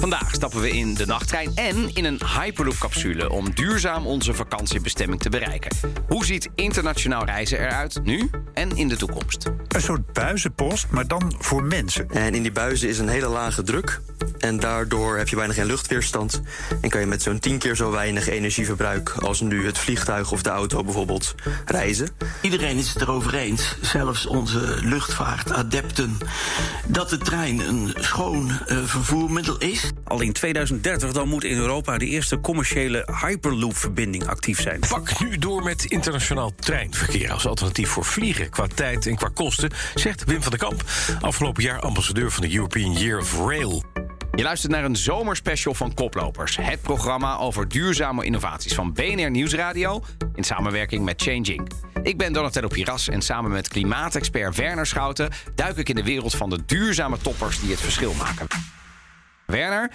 Vandaag stappen we in de nachttrein en in een Hyperloop-capsule om duurzaam onze vakantiebestemming te bereiken. Hoe ziet internationaal reizen eruit nu en in de toekomst? Een soort buizenpost, maar dan voor mensen. En in die buizen is een hele lage druk. En daardoor heb je bijna geen luchtweerstand. En kan je met zo'n tien keer zo weinig energieverbruik als nu het vliegtuig of de auto bijvoorbeeld reizen. Iedereen is het erover eens, zelfs onze luchtvaartadepten, dat de trein een schoon uh, vervoermiddel is. Al in 2030 dan moet in Europa de eerste commerciële Hyperloop-verbinding actief zijn. Pak nu door met internationaal treinverkeer als alternatief voor vliegen qua tijd en qua kosten, zegt Wim van der Kamp, afgelopen jaar ambassadeur van de European Year of Rail. Je luistert naar een zomerspecial van Koplopers. Het programma over duurzame innovaties van BNR Nieuwsradio... in samenwerking met Changing. Ik ben Donatello Piras en samen met klimaatexpert Werner Schouten... duik ik in de wereld van de duurzame toppers die het verschil maken. Werner,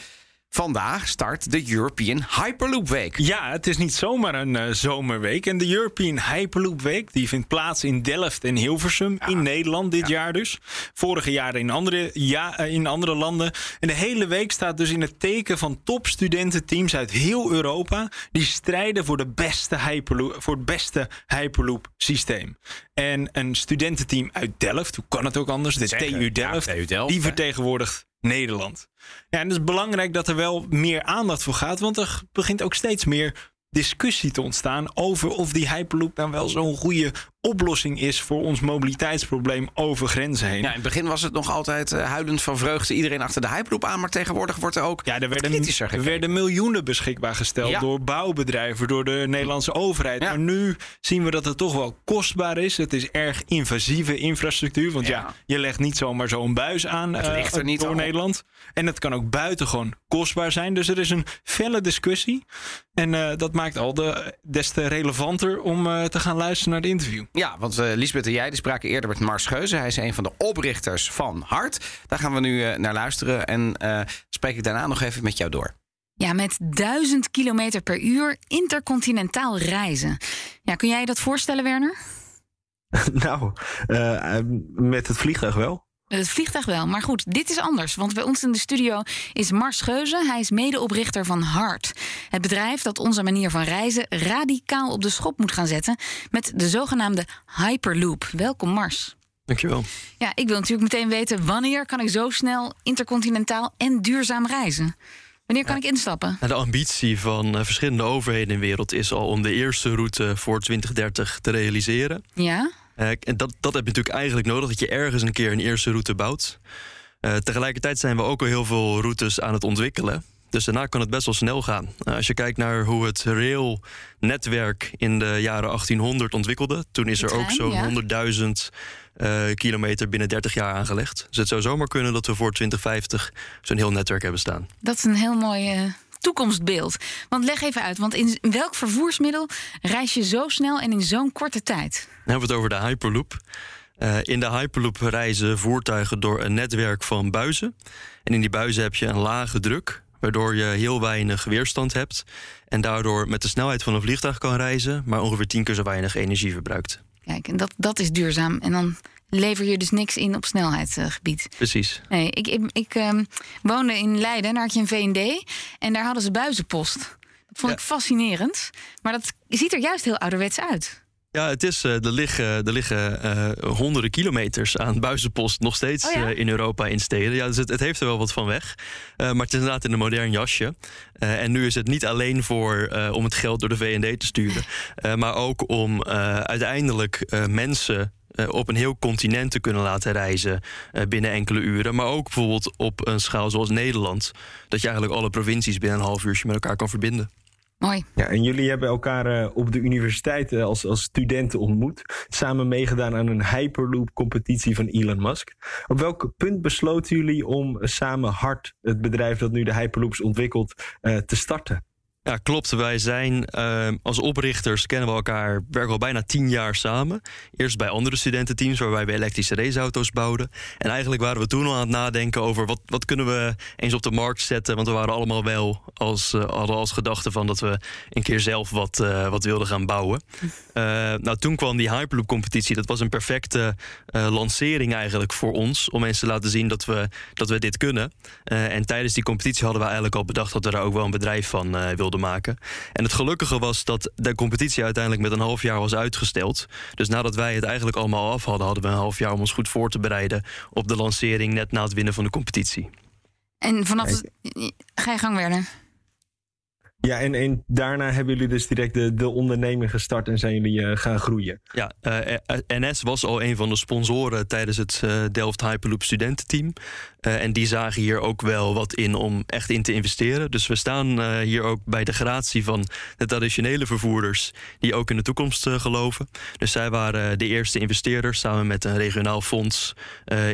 Vandaag start de European Hyperloop Week. Ja, het is niet zomaar een uh, zomerweek. En de European Hyperloop Week die vindt plaats in Delft en Hilversum in Nederland dit jaar dus. Vorige jaren in andere, ja, uh, in andere landen. En de hele week staat dus in het teken van topstudententeams uit heel Europa. Die strijden voor, de beste Hyperloop, voor het beste Hyperloop systeem. En een studententeam uit Delft, hoe kan het ook anders? De TU Delft, ja, TU Delft die vertegenwoordigt Nederland. Ja, en het is belangrijk dat er wel meer aandacht voor gaat, want er begint ook steeds meer discussie te ontstaan over of die Hyperloop dan wel zo'n goede oplossing is voor ons mobiliteitsprobleem over grenzen heen. Ja, in het begin was het nog altijd uh, huilend van vreugde iedereen achter de Hyperloop aan, maar tegenwoordig wordt er ook ja, er werden, kritischer Er werden miljoenen beschikbaar gesteld Ja. door bouwbedrijven, door de Nederlandse overheid. Ja. Maar nu zien we dat het toch wel kostbaar is. Het is erg invasieve infrastructuur, want ja, Ja. je legt niet zomaar zo'n buis aan Het eh, ligt er niet door al. Nederland. En het kan ook buitengewoon kostbaar zijn. Dus er is een felle discussie. En eh, dat maakt al de, des te relevanter om te gaan luisteren naar het interview. Ja, want eh Lisbeth en jij die spraken eerder met Mars Geuze. Hij is een van de oprichters van Hart. Daar gaan we nu eh, naar luisteren en eh, spreek ik daarna nog even met jou door. Ja, met 1000 kilometer per uur intercontinentaal reizen. Ja, kun jij je dat voorstellen, Werner? Nou, met het vliegtuig wel. Het vliegtuig wel, maar goed, dit is anders. Want bij ons in de studio is Mars Geuze. Hij is medeoprichter van Hart. Het bedrijf dat onze manier van reizen radicaal op de schop moet gaan zetten... met de zogenaamde Hyperloop. Welkom, Mars. Dankjewel. Ja, ik wil natuurlijk meteen weten... wanneer kan ik zo snel intercontinentaal en duurzaam reizen? Wanneer kan ik instappen? Nou, De ambitie van eh, verschillende overheden in de wereld is al om de eerste route voor 2030 te realiseren. Ja? Eh, en dat, dat heb je natuurlijk eigenlijk nodig, dat je ergens een keer een eerste route bouwt. Eh, tegelijkertijd zijn we ook al heel veel routes aan het ontwikkelen. Dus daarna kan het best wel snel gaan. Eh, als je kijkt naar hoe het railnetwerk in de jaren 1800 ontwikkelde... toen is er ook ja. zo'n 100.000 eh, kilometer binnen 30 jaar aangelegd. Dus het zou zomaar kunnen dat we voor 2050 zo'n heel netwerk hebben staan. Dat is een heel mooi eh, toekomstbeeld. Want leg even uit, want in welk vervoersmiddel reis je zo snel en in zo'n korte tijd? Dan hebben we het over de Hyperloop. Eh, in de Hyperloop reizen voertuigen door een netwerk van buizen. En in die buizen heb je een lage druk, waardoor je heel weinig weerstand hebt. En daardoor met de snelheid van een vliegtuig kan reizen, maar ongeveer tien keer zo weinig energie verbruikt. Kijk, en dat, dat is duurzaam. En dan lever je dus niks in op snelheidsgebied. Precies. Nee, ik, ik, ik ehm, woonde in Leiden, daar had je een V&D. En daar hadden ze buizenpost. Dat vond Ja. ik fascinerend. Maar dat ziet er juist heel ouderwets uit. Ja, het is, eh, er liggen, er liggen eh, honderden kilometers aan buizenpost nog steeds Oh ja? eh, in Europa in steden. Ja, dus het, het heeft er wel wat van weg. Maar het is inderdaad in een modern jasje. En nu is het niet alleen voor om het geld door de VND te sturen, maar ook om uiteindelijk mensen op een heel continent te kunnen laten reizen eh, binnen enkele uren. Maar ook bijvoorbeeld op een schaal zoals Nederland. Dat je eigenlijk alle provincies binnen een half uurtje met elkaar kan verbinden. Mooi. Ja, en jullie hebben elkaar eh, op de universiteit eh, als, als studenten ontmoet. Samen meegedaan aan een Hyperloop-competitie van Elon Musk. Op welk punt besloten jullie om eh, samen hard het bedrijf dat nu de Hyperloops ontwikkelt eh, te starten? Ja, klopt. Wij zijn uh, als oprichters kennen we elkaar, werken al bijna tien jaar samen. Eerst bij andere studententeams waarbij we elektrische raceauto's bouwden. En eigenlijk waren we toen al aan het nadenken over wat, wat kunnen we eens op de markt zetten. Want we waren allemaal wel als, uh, hadden als gedachte van dat we een keer zelf wat, uh, wat wilden gaan bouwen. nou, toen kwam die Hyperloop competitie. Dat was een perfecte lancering eigenlijk voor ons. Om mensen te laten zien dat we, dat we dit kunnen. en tijdens die competitie hadden we eigenlijk al bedacht dat we daar ook wel een bedrijf van wilden maken. En het gelukkige was dat de competitie uiteindelijk met een half jaar was uitgesteld. Dus nadat wij het eigenlijk allemaal af hadden, hadden we een half jaar om ons goed voor te bereiden op de lancering net na het winnen van de competitie. En vanaf. Het... Ga je gang, Werner. Ja, en, en daarna hebben jullie dus direct de, de onderneming gestart en zijn jullie uh, gaan groeien. Ja, uh, eh, NS was al een van de sponsoren tijdens het uh, Delft Hyperloop studententeam. En die zagen hier ook wel wat in om echt in te investeren. Dus we staan hier ook bij de gratie van de traditionele vervoerders die ook in de toekomst geloven. Dus zij waren de eerste investeerders samen met een regionaal fonds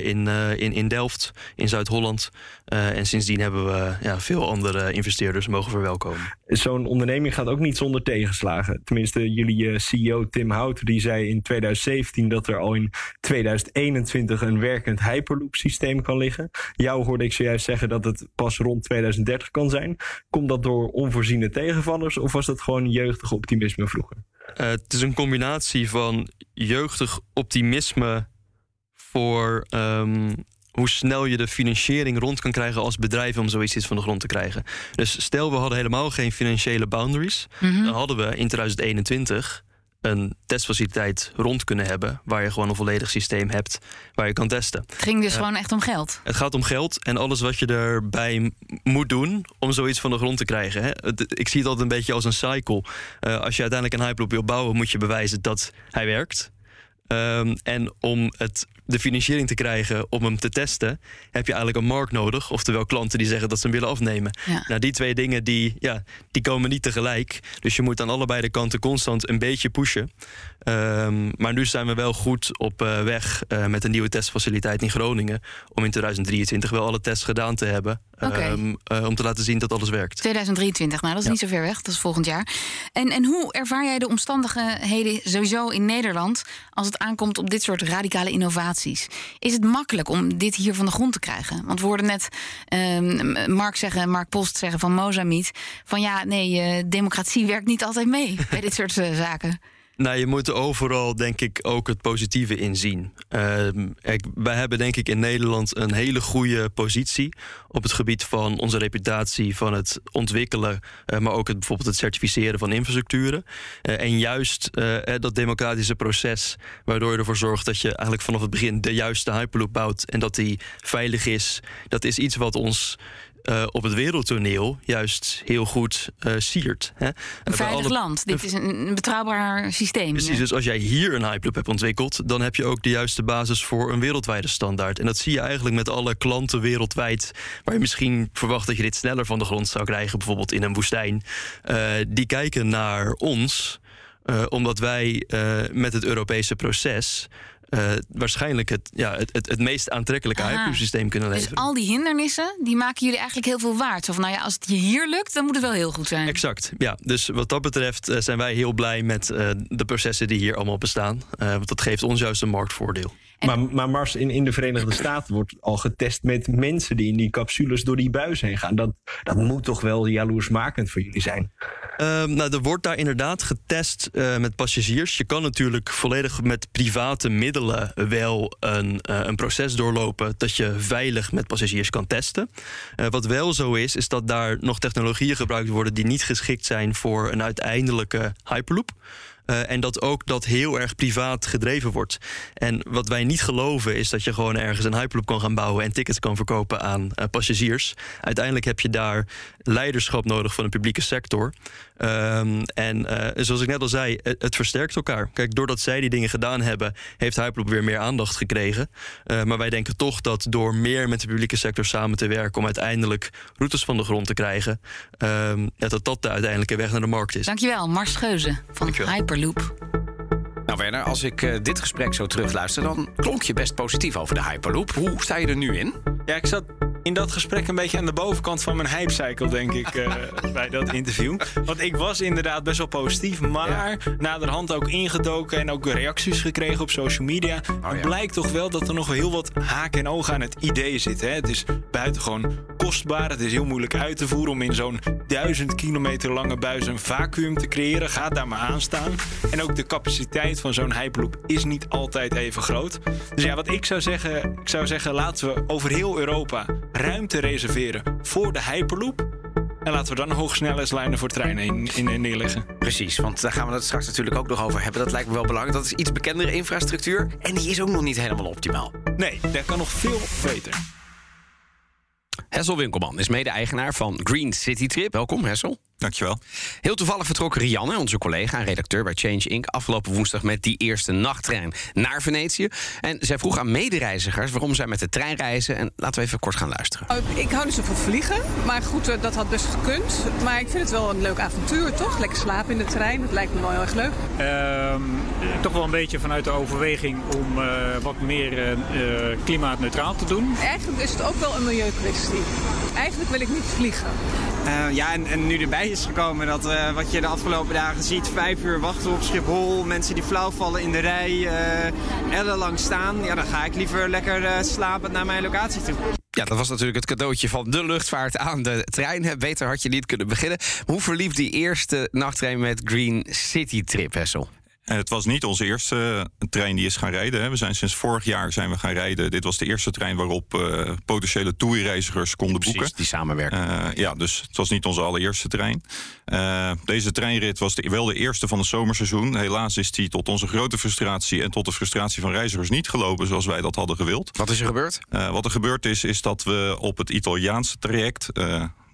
in, in, in Delft, in Zuid-Holland. en sindsdien hebben we ja, veel andere investeerders mogen verwelkomen zo'n onderneming gaat ook niet zonder tegenslagen. Tenminste, jullie eh, CEO Tim Hout die zei in 2017 dat er al in 2021 een werkend Hyperloop systeem kan liggen. Jou hoorde ik zojuist zeggen dat het pas rond 2030 kan zijn. Komt dat door onvoorziene tegenvallers of was dat gewoon jeugdig optimisme vroeger? Uh, het is een combinatie van jeugdig optimisme voor um, hoe snel je de financiering rond kan krijgen als bedrijf om zoiets van de grond te krijgen. Dus stel we hadden helemaal geen financiële boundaries, Mhm. dan hadden we in 2021 een testfaciliteit rond kunnen hebben waar je gewoon een volledig systeem hebt waar je kan testen. Het ging dus Eh, gewoon echt om geld. Het gaat om geld en alles wat je erbij moet doen om zoiets van de grond te krijgen. Hè. Het- Ik zie het altijd een beetje als een cycle. Eh, als je uiteindelijk een Hyperloop wil bouwen, moet je bewijzen dat hij werkt. Ehm, en om het, de financiering te krijgen om hem te testen, heb je eigenlijk een markt nodig. Oftewel klanten die zeggen dat ze hem willen afnemen. Ja. Nou, die twee dingen die, ja, die komen niet tegelijk. Dus je moet aan allebei de kanten constant een beetje pushen. Ehm, maar nu zijn we wel goed op eh, weg eh, met een nieuwe testfaciliteit in Groningen. Om in 2023 wel alle tests gedaan te hebben. Ehm, eh, om te laten zien dat alles werkt. 2023, nou dat is Ja. niet zo ver weg, dat is volgend jaar. En, en hoe ervaar jij de omstandigheden sowieso in Nederland als het aankomt op dit soort radicale innovaties? Is het makkelijk om dit hier van de grond te krijgen? Want we hoorden net ehm, Mark zeggen, Mark Post zeggen van Mozambique, van ja, nee, eh, democratie werkt niet altijd mee bij dit soort eh, zaken. Nou, je moet er overal denk ik ook het positieve in zien. Ehm, wij hebben denk ik in Nederland een hele goede positie op het gebied van onze reputatie, van het ontwikkelen, eh, maar ook het, bijvoorbeeld het certificeren van infrastructuren. Eh, en juist eh, dat democratische proces, waardoor je ervoor zorgt dat je eigenlijk vanaf het begin de juiste Hyperloop bouwt en dat die veilig is, dat is iets wat ons eh, op het wereldtoneel juist heel goed eh, siert. Hè? Een veilig alle- land. Dit is een, betrouwbaar systeem. Precies, Ja. dus als jij hier een Hyperloop hebt ontwikkeld, dan heb je ook de juiste basis voor een wereldwijde standaard. En dat zie je eigenlijk met alle klanten wereldwijd, waar je misschien verwacht dat je dit sneller van de grond zou krijgen, bijvoorbeeld in een woestijn. Eh, die kijken naar ons, omdat wij met het Europese proces. Eh, waarschijnlijk het, ja, het, het, het meest aantrekkelijke Aha. Hyperloop systeem kunnen Dus leveren. al die hindernissen, die maken jullie eigenlijk heel veel waard. Zo van, nou ja, als het je hier lukt, dan moet het wel heel goed zijn. Exact, ja. Dus wat dat betreft eh, zijn wij heel blij met eh, de processen die hier allemaal bestaan. Want dat geeft ons juist een marktvoordeel. Maar, maar Mars, in, in de Verenigde Staten wordt al getest met mensen die in die capsules door die buis heen gaan. Dat, dat moet toch wel jaloersmakend voor jullie zijn? Ehm, nou, er wordt daar inderdaad getest eh, met passagiers. Je kan natuurlijk volledig met private middelen wel een, eh, een proces doorlopen dat je veilig met passagiers kan testen. Eh, wat wel zo is, is dat daar nog technologieën gebruikt worden die niet geschikt zijn voor een uiteindelijke Hyperloop. Eh, en dat ook dat heel erg privaat gedreven wordt. En wat wij niet geloven is dat je gewoon ergens een Hyperloop kan gaan bouwen en tickets kan verkopen aan eh, passagiers. Uiteindelijk heb je daar leiderschap nodig van de publieke sector. Ehm, en eh, zoals ik net al zei, het, het versterkt elkaar. Kijk, doordat zij die dingen gedaan hebben, heeft Hyperloop weer meer aandacht gekregen. Eh, maar wij denken toch dat door meer met de publieke sector samen te werken om uiteindelijk routes van de grond te krijgen, ehm, dat dat de uiteindelijke weg naar de markt is. Dankjewel, Mars Geuze van Hyperloop. Nou Werner, als ik eh, dit gesprek zo terugluister... dan klonk je best positief over de Hyperloop. Hoe sta je er nu in? Ja, ik zat in dat gesprek een beetje aan de bovenkant van mijn hypecycle, denk ik, eh, bij dat interview. Want ik was inderdaad best wel positief, maar naderhand ook ingedoken en ook reacties gekregen op social media. het blijkt toch wel dat er nog heel wat haken en ogen aan het idee zitten. Het is buitengewoon kostbaar, het is heel moeilijk uit te voeren om in zo'n duizend kilometer lange buis een vacuüm te creëren. Gaat daar maar aan staan. En ook de capaciteit van zo'n Hyperloop is niet altijd even groot. Dus ja, wat ik zou zeggen, ik zou zeggen, laten we over heel Europa ruimte reserveren voor de Hyperloop. En laten we dan hoogsnelheidslijnen voor treinen in, in, in neerleggen. Precies, want daar gaan we het straks natuurlijk ook nog over hebben. Dat lijkt me wel belangrijk. Dat is iets bekendere infrastructuur. En die is ook nog niet helemaal optimaal. Nee, daar kan nog veel beter. Hessel Winkelman is mede-eigenaar van Green City Trip. Welkom, Hessel. Dankjewel. Heel toevallig vertrok Rianne, onze collega en redacteur bij Change Inc., afgelopen woensdag met die eerste nachttrein naar Venetië. En zij vroeg aan medereizigers waarom zij met de trein reizen. En laten we even kort gaan luisteren. Oh, Ik hou niet zo van vliegen, maar goed, eh, dat had best gekund. Maar ik vind het wel een leuk avontuur, toch? Lekker slapen in de trein, dat lijkt me wel heel erg leuk. Ehm, toch wel een beetje vanuit de overweging om eh, wat meer eh, klimaatneutraal te doen. Eigenlijk is het ook wel een milieukwestie. Eigenlijk wil ik niet vliegen. Eh, ja, en, nu erbij is gekomen dat eh, wat je de afgelopen dagen ziet, vijf uur wachten op Schiphol, mensen die flauw vallen in de rij, eh ellenlang staan, ja, dan ga ik liever lekker slapend naar mijn locatie toe. Ja, dat was natuurlijk het cadeautje van de luchtvaart aan de trein. Beter had je niet kunnen beginnen. Hoe verliep die eerste nachttrein met Green City Trip, Hessel? En het was niet onze eerste eh, trein die is gaan rijden. hè. We zijn sinds vorig jaar zijn we gaan rijden. Dit was de eerste trein waarop eh, potentiële toerreizigers konden Precies, boeken. die samenwerking. Eh, ja, dus het was niet onze allereerste trein. Deze treinrit was de- wel de eerste van het zomerseizoen. Helaas is die tot onze grote frustratie en tot de frustratie van reizigers niet gelopen zoals wij dat hadden gewild. Wat is er gebeurd? Wat er gebeurd is, is dat we op het Italiaanse traject.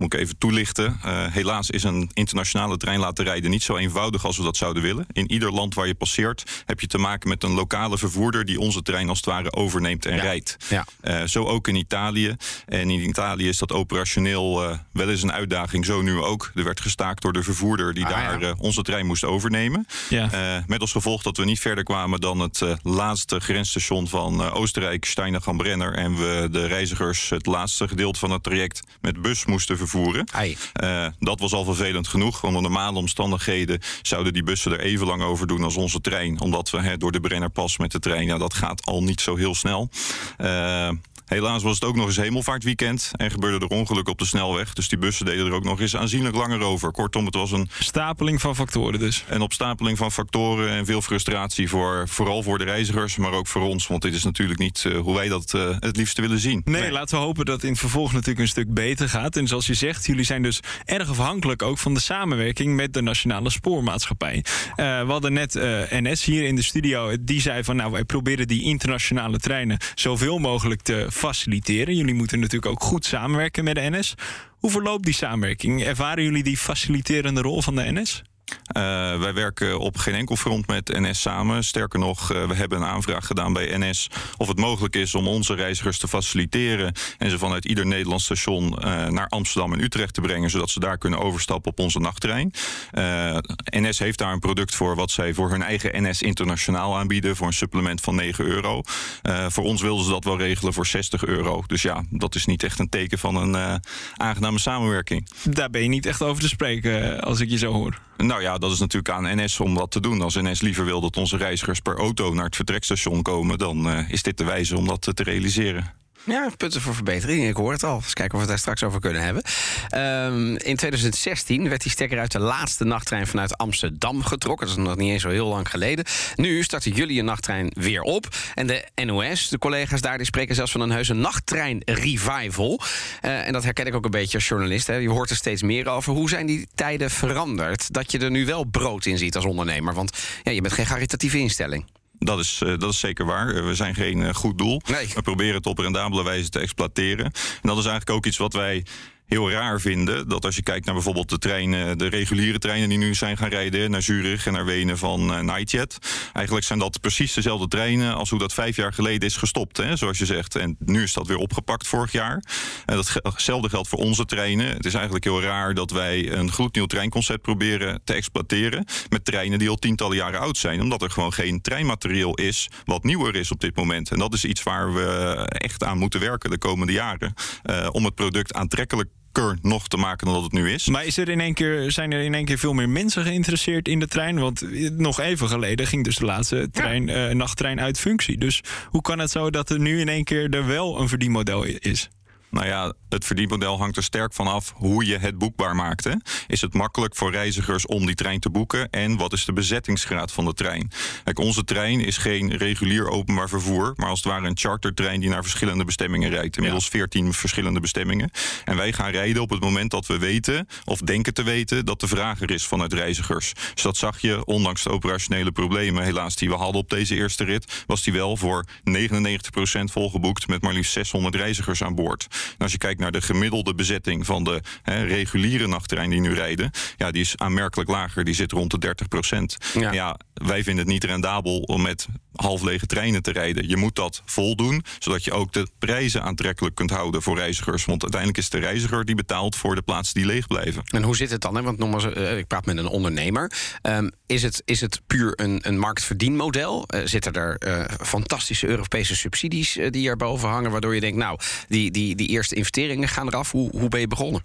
Moet ik even toelichten. Eh, helaas is een internationale trein laten rijden niet zo eenvoudig als we dat zouden willen. In ieder land waar je passeert heb je te maken met een lokale vervoerder die onze trein als het ware overneemt en rijdt. Ja. Eh, zo ook in Italië. En in Italië is dat operationeel eh, wel eens een uitdaging, zo nu ook. Er werd gestaakt door de vervoerder die Ah, daar ja. onze trein moest overnemen. Ja. Met als gevolg dat we niet verder kwamen dan het laatste grensstation van Oostenrijk, Steinach am Brenner. En we de reizigers het laatste gedeelte van het traject met bus moesten vervoeren. Eh, dat was al vervelend genoeg. Onder normale omstandigheden zouden die bussen er even lang over doen als onze trein. Omdat we door de Brennerpas met de trein, ja, dat gaat al niet zo heel snel. Helaas was het ook nog eens hemelvaartweekend en gebeurde er ongeluk op de snelweg. Dus die bussen deden er ook nog eens aanzienlijk langer over. Kortom, het was een stapeling van factoren dus. Een opstapeling van factoren en veel frustratie voor vooral voor de reizigers, maar ook voor ons. Want dit is natuurlijk niet eh, hoe wij dat eh, het liefste willen zien. Nee, laten we hopen dat in het vervolg natuurlijk een stuk beter gaat. En zoals je zegt, jullie zijn dus erg afhankelijk ook van de samenwerking met de Nationale Spoormaatschappij. Eh, we hadden net NS hier in de studio. Die zei van nou, wij proberen die internationale treinen zoveel mogelijk te faciliteren. Jullie moeten natuurlijk ook goed samenwerken met de NS. Hoe verloopt die samenwerking? Ervaren jullie die faciliterende rol van de NS? Eh, wij werken op geen enkel front met NS samen. Sterker nog, eh, we hebben een aanvraag gedaan bij NS of het mogelijk is om onze reizigers te faciliteren en ze vanuit ieder Nederlands station eh, naar Amsterdam en Utrecht te brengen, zodat ze daar kunnen overstappen op onze nachttrein. NS heeft daar een product voor wat zij voor hun eigen NS internationaal aanbieden voor een supplement van 9 euro. Voor ons wilden ze dat wel regelen voor 60 euro. Dus ja, dat is niet echt een teken van een aangename samenwerking. Daar ben je niet echt over te spreken, als ik je zo hoor. Nou ja, dat is natuurlijk aan NS om dat te doen. Als NS liever wil dat onze reizigers per auto naar het vertrekstation komen, dan eh, is dit de wijze om dat te realiseren. Ja, punten voor verbetering. Ik hoor het al. Eens kijken of we het daar straks over kunnen hebben. Ehm, in 2016 werd die stekker uit de laatste nachttrein vanuit Amsterdam getrokken. Dat is nog niet eens zo heel lang geleden. Nu starten jullie een nachttrein weer op. En de NOS, de collega's daar, die spreken zelfs van een heuse nachttrein-revival. Eh, en dat herken ik ook een beetje als journalist. Hè. Je hoort er steeds meer over. Hoe zijn die tijden veranderd? Dat je er nu wel brood in ziet als ondernemer. Want ja, je bent geen caritatieve instelling. Dat is, eh, dat is zeker waar. Eh, we zijn geen eh, goed doel. We proberen het op rendabele wijze te exploiteren. En dat is eigenlijk ook iets wat wij heel raar vinden dat als je kijkt naar bijvoorbeeld de treinen, de reguliere treinen die nu zijn gaan rijden naar Zurich en naar Wenen van uh, Nightjet. Eigenlijk zijn dat precies dezelfde treinen als hoe dat vijf jaar geleden is gestopt, hè, zoals je zegt. En nu is dat weer opgepakt vorig jaar. En datzelfde geldt voor onze treinen. Het is eigenlijk heel raar dat wij een gloednieuw treinconcept proberen te exploiteren met treinen die al tientallen jaren oud zijn, omdat er gewoon geen treinmaterieel is wat nieuwer is op dit moment. En dat is iets waar we echt aan moeten werken de komende jaren uh, om het product aantrekkelijk nog te maken dan dat het nu is. Maar is er in één keer, zijn er in één keer veel meer mensen geïnteresseerd in de trein? Want nog even geleden ging dus de laatste trein, ja. uh, nachttrein uit functie. Dus hoe kan het zo dat er nu in één keer er wel een verdienmodel is? Nou ja, het verdienmodel hangt er sterk van af hoe je het boekbaar maakt. Hè. Is het makkelijk voor reizigers om die trein te boeken? En wat is de bezettingsgraad van de trein? Kijk, onze trein is geen regulier openbaar vervoer, maar als het ware een chartertrein die naar verschillende bestemmingen rijdt. Inmiddels 14 verschillende bestemmingen. En wij gaan rijden op het moment dat we weten, of denken te weten, dat de vraag er is vanuit reizigers. Dus dat zag je, ondanks de operationele problemen helaas die we hadden op deze eerste rit, was die wel voor 99% volgeboekt met maar liefst 600 reizigers aan boord. En als je kijkt naar de gemiddelde bezetting van de hè, reguliere nachttreinen die nu rijden, ja, die is aanmerkelijk lager. Die zit rond de 30 procent. Ja. ja. wij vinden het niet rendabel om met half lege treinen te rijden. Je moet dat voldoen, zodat je ook de prijzen aantrekkelijk kunt houden voor reizigers. Want uiteindelijk is de reiziger die betaalt voor de plaatsen die leeg blijven. En hoe zit het dan? Hè? Want nogmaals, uh, ik praat met een ondernemer. Um, is, het, is het puur een, een marktverdienmodel? Uh, zitten er uh, fantastische Europese subsidies die erboven hangen, waardoor je denkt, nou, die, die, die eerste investeringen gaan eraf. Hoe, hoe ben je begonnen?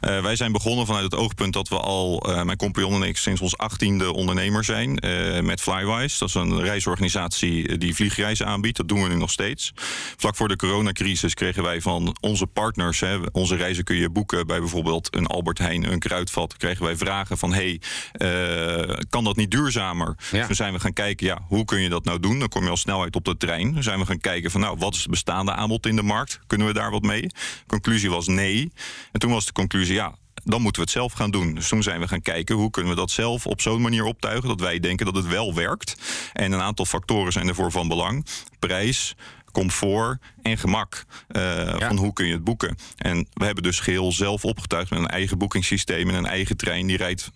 Uh, wij zijn begonnen vanuit het oogpunt dat we al, uh, mijn compagnon en ik, sinds ons achttiende ondernemer zijn. Uh, met Flywise. Dat is een reisorganisatie die vliegreizen aanbiedt. Dat doen we nu nog steeds. Vlak voor de coronacrisis kregen wij van onze partners, hè, onze reizen kun je boeken bij bijvoorbeeld een Albert Heijn, een Kruidvat. Kregen wij vragen van: hey, kan dat niet duurzamer? Ja. Dus toen zijn we gaan kijken, ja, hoe kun je dat nou doen? Dan kom je al snel uit op de trein. Dan zijn we gaan kijken van, nou, wat is het bestaande aanbod in de markt? Kunnen we daar wat mee? Conclusie was nee. En toen was de conclusie, ja, dan moeten we het zelf gaan doen. Dus toen zijn we gaan kijken hoe kunnen we dat zelf op zo'n manier optuigen dat wij denken dat het wel werkt. En een aantal factoren zijn ervoor van belang: prijs, comfort en gemak. Uh, ja. Van hoe kun je het boeken. En we hebben dus geheel zelf opgetuigd met een eigen boekingssysteem en een eigen trein die rijdt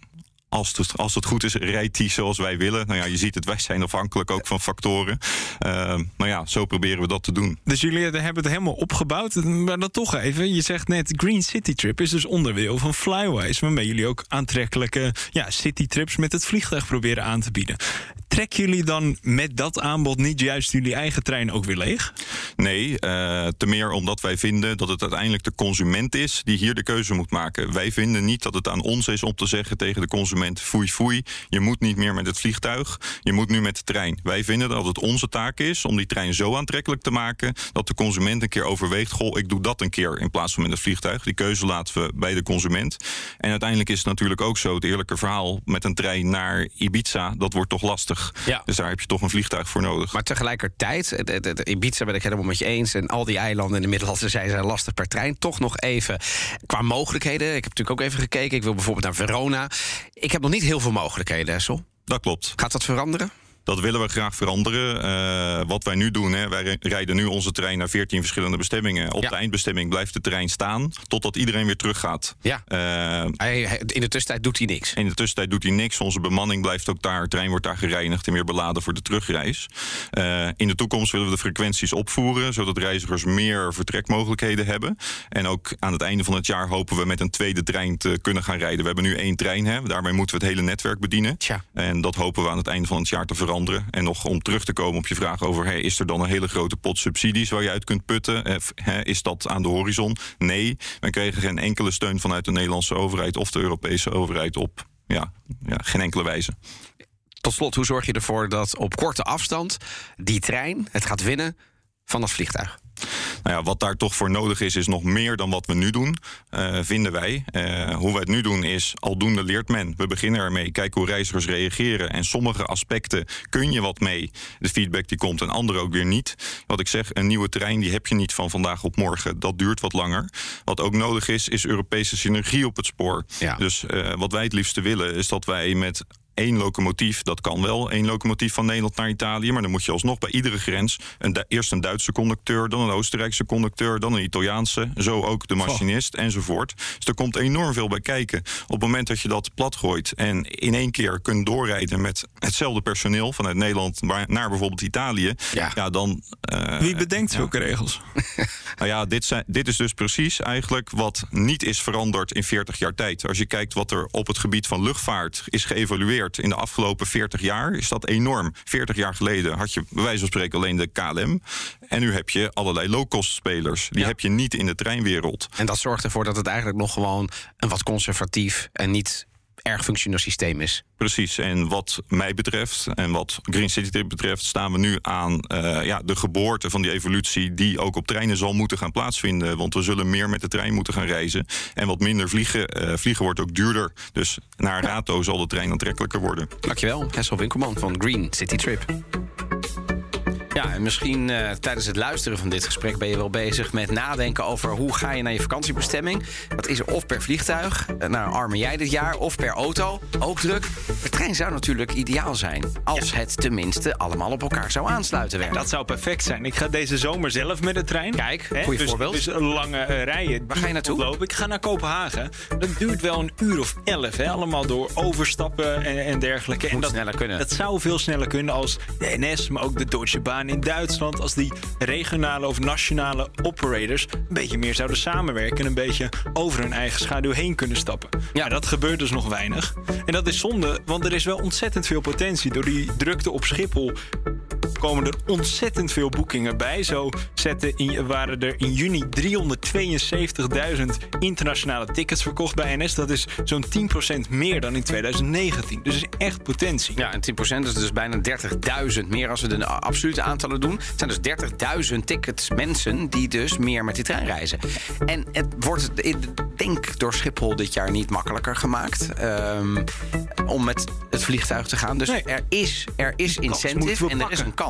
als het, als goed is, rijdt zoals wij willen. Nou ja, je ziet het, wij zijn afhankelijk ook van factoren. Uh, nou ja, zo proberen we dat te doen. Dus jullie hebben het helemaal opgebouwd. Maar dan toch even, je zegt net Green City Trip is dus onderdeel van Flywise. Waarmee jullie ook aantrekkelijke ja, city trips met het vliegtuig proberen aan te bieden. Trekken jullie dan met dat aanbod niet juist jullie eigen trein ook weer leeg? Nee, uh, te meer omdat wij vinden dat het uiteindelijk de consument is die hier de keuze moet maken. Wij vinden niet dat het aan ons is om te zeggen tegen de consument: foei, foei, je moet niet meer met het vliegtuig, je moet nu met de trein. Wij vinden dat het onze taak is om die trein zo aantrekkelijk te maken dat de consument een keer overweegt: goh, ik doe dat een keer in plaats van met het vliegtuig. Die keuze laten we bij de consument. En uiteindelijk is het natuurlijk ook zo: het eerlijke verhaal met een trein naar Ibiza, dat wordt toch lastig. Ja. Dus daar heb je toch een vliegtuig voor nodig. Maar tegelijkertijd, het, het, het, Ibiza ben ik helemaal met je eens. En al die eilanden in de Middellandse Zee zijn lastig per trein. Toch nog even qua mogelijkheden. Ik heb natuurlijk ook even gekeken. Ik wil bijvoorbeeld naar Verona. Ik heb nog niet heel veel mogelijkheden, Essel. Dat klopt. Gaat dat veranderen? Dat willen we graag veranderen. Uh, wat wij nu doen, hè, wij rijden nu onze trein naar 14 verschillende bestemmingen. Op ja. de eindbestemming blijft de trein staan totdat iedereen weer teruggaat. Ja. Uh, hij, in de tussentijd doet hij niks. In de tussentijd doet hij niks. Onze bemanning blijft ook daar. De trein wordt daar gereinigd en weer beladen voor de terugreis. Uh, in de toekomst willen we de frequenties opvoeren, zodat reizigers meer vertrekmogelijkheden hebben. En ook aan het einde van het jaar hopen we met een tweede trein te kunnen gaan rijden. We hebben nu één trein, hè. daarmee moeten we het hele netwerk bedienen. Tja. En dat hopen we aan het einde van het jaar te veranderen. En nog om terug te komen op je vraag over... Is er dan een hele grote pot subsidies waar je uit kunt putten? Is dat aan de horizon? Nee, we kregen geen enkele steun vanuit de Nederlandse overheid... of de Europese overheid op ja, ja, geen enkele wijze. Tot slot, hoe zorg je ervoor dat op korte afstand... die trein het gaat winnen van dat vliegtuig? Nou ja, wat daar toch voor nodig is, is nog meer dan wat we nu doen, uh, vinden wij. Uh, hoe wij het nu doen is, aldoende leert men. We beginnen ermee, kijken hoe reizigers reageren. En sommige aspecten kun je wat mee, de feedback die komt, en andere ook weer niet. Wat ik zeg, een nieuwe trein die heb je niet van vandaag op morgen. Dat duurt wat langer. Wat ook nodig is, is Europese synergie op het spoor. Ja. Dus uh, wat wij het liefste willen, is dat wij met één locomotief, dat kan wel, één locomotief van Nederland naar Italië. Maar dan moet je alsnog bij iedere grens een, eerst een Duitse conducteur, dan een Oostenrijkse conducteur, dan een Italiaanse, zo ook de machinist enzovoort. Dus er komt enorm veel bij kijken. Op het moment dat je dat platgooit en in één keer kunt doorrijden met hetzelfde personeel vanuit Nederland naar bijvoorbeeld Italië, ja, dan. eh, Wie bedenkt ja. zulke regels? Nou ja, dit, zijn, dit is dus precies eigenlijk wat niet is veranderd in 40 jaar tijd. Als je kijkt wat er op het gebied van luchtvaart is geëvalueerd in de afgelopen 40 jaar, is dat enorm. 40 jaar geleden had je bij wijze van spreken alleen de KLM. En nu heb je allerlei low-cost spelers. Die heb je niet in de treinwereld. En dat zorgt ervoor dat het eigenlijk nog gewoon een wat conservatief en niet erg functioneel systeem is. Precies, en wat mij betreft en wat Green City Trip betreft, staan we nu aan eh, ja, de geboorte van die evolutie, die ook op treinen zal moeten gaan plaatsvinden. Want we zullen meer met de trein moeten gaan reizen. En wat minder vliegen. Eh, vliegen wordt ook duurder. Dus naar Rato zal de trein aantrekkelijker worden. Dankjewel, Hessel Winkelman van Green City Trip. Ja, en misschien eh, tijdens het luisteren van dit gesprek ben je wel bezig met nadenken over hoe ga je naar je vakantiebestemming. Dat is er of per vliegtuig, eh, nou arme jij dit jaar, of per auto, ook druk. De trein zou natuurlijk ideaal zijn als het tenminste allemaal op elkaar zou aansluiten. Dat zou perfect zijn. Ik ga deze zomer zelf met de trein. Kijk, Hè, goeie dus, voorbeeld. Dus lange eh, rijen. Waar ga je naartoe? Ik ga naar Kopenhagen. Dat duurt wel een uur of elf. Hè? Allemaal door overstappen en, en dergelijke. en Moet dat, sneller kunnen. Dat zou veel sneller kunnen als de NS, maar ook de Deutsche Bahn in Duitsland. Als die regionale of nationale operators een beetje meer zouden samenwerken. En een beetje over hun eigen schaduw heen kunnen stappen. Ja. Maar dat gebeurt dus nog weinig. En dat is zonde, want er is wel ontzettend veel potentie. Door die drukte op Schiphol komen er ontzettend veel boekingen bij. Zo zetten in, waren er in juni 372.000 internationale tickets verkocht bij NS. Dat is zo'n 10% meer dan in 2019. Dus is echt potentie. Ja, en 10% is dus bijna 30.000 meer als we de absolute aantallen doen. Het zijn dus 30.000 tickets mensen die dus meer met die trein reizen. En het wordt, ik denk, door Schiphol dit jaar niet makkelijker gemaakt ehm, om met het vliegtuig te gaan. Dus er is, er is incentive en er is een kans.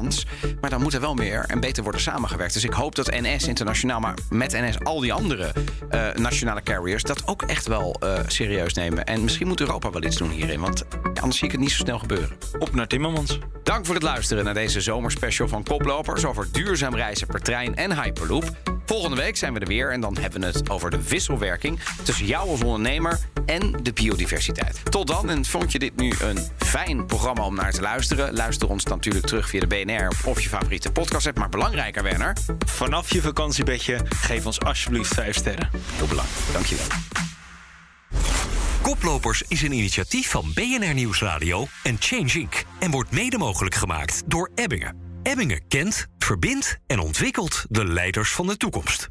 Maar dan moet er wel meer en beter worden samengewerkt. Dus ik hoop dat NS internationaal, maar met NS al die andere eh, nationale carriers... dat ook echt wel eh, serieus nemen. En misschien moet Europa wel iets doen hierin. Want anders zie ik het niet zo snel gebeuren. Op naar Timmermans. Dank voor het luisteren naar deze zomerspecial van Koplopers... over duurzaam reizen per trein en Hyperloop. Volgende week zijn we er weer en dan hebben we het over de wisselwerking... tussen jou als ondernemer en de biodiversiteit. Tot dan, en vond je dit nu een fijn programma om naar te luisteren... luister ons natuurlijk terug via de BNR of je favoriete podcast app. Maar belangrijker, Werner... Vanaf je vakantiebedje, geef ons alsjeblieft 5 sterren. Heel belangrijk, dankjewel. Koplopers is een initiatief van BNR Nieuwsradio en Change Inc. En wordt mede mogelijk gemaakt door Ebbingen. Ebbingen kent, verbindt en ontwikkelt de leiders van de toekomst.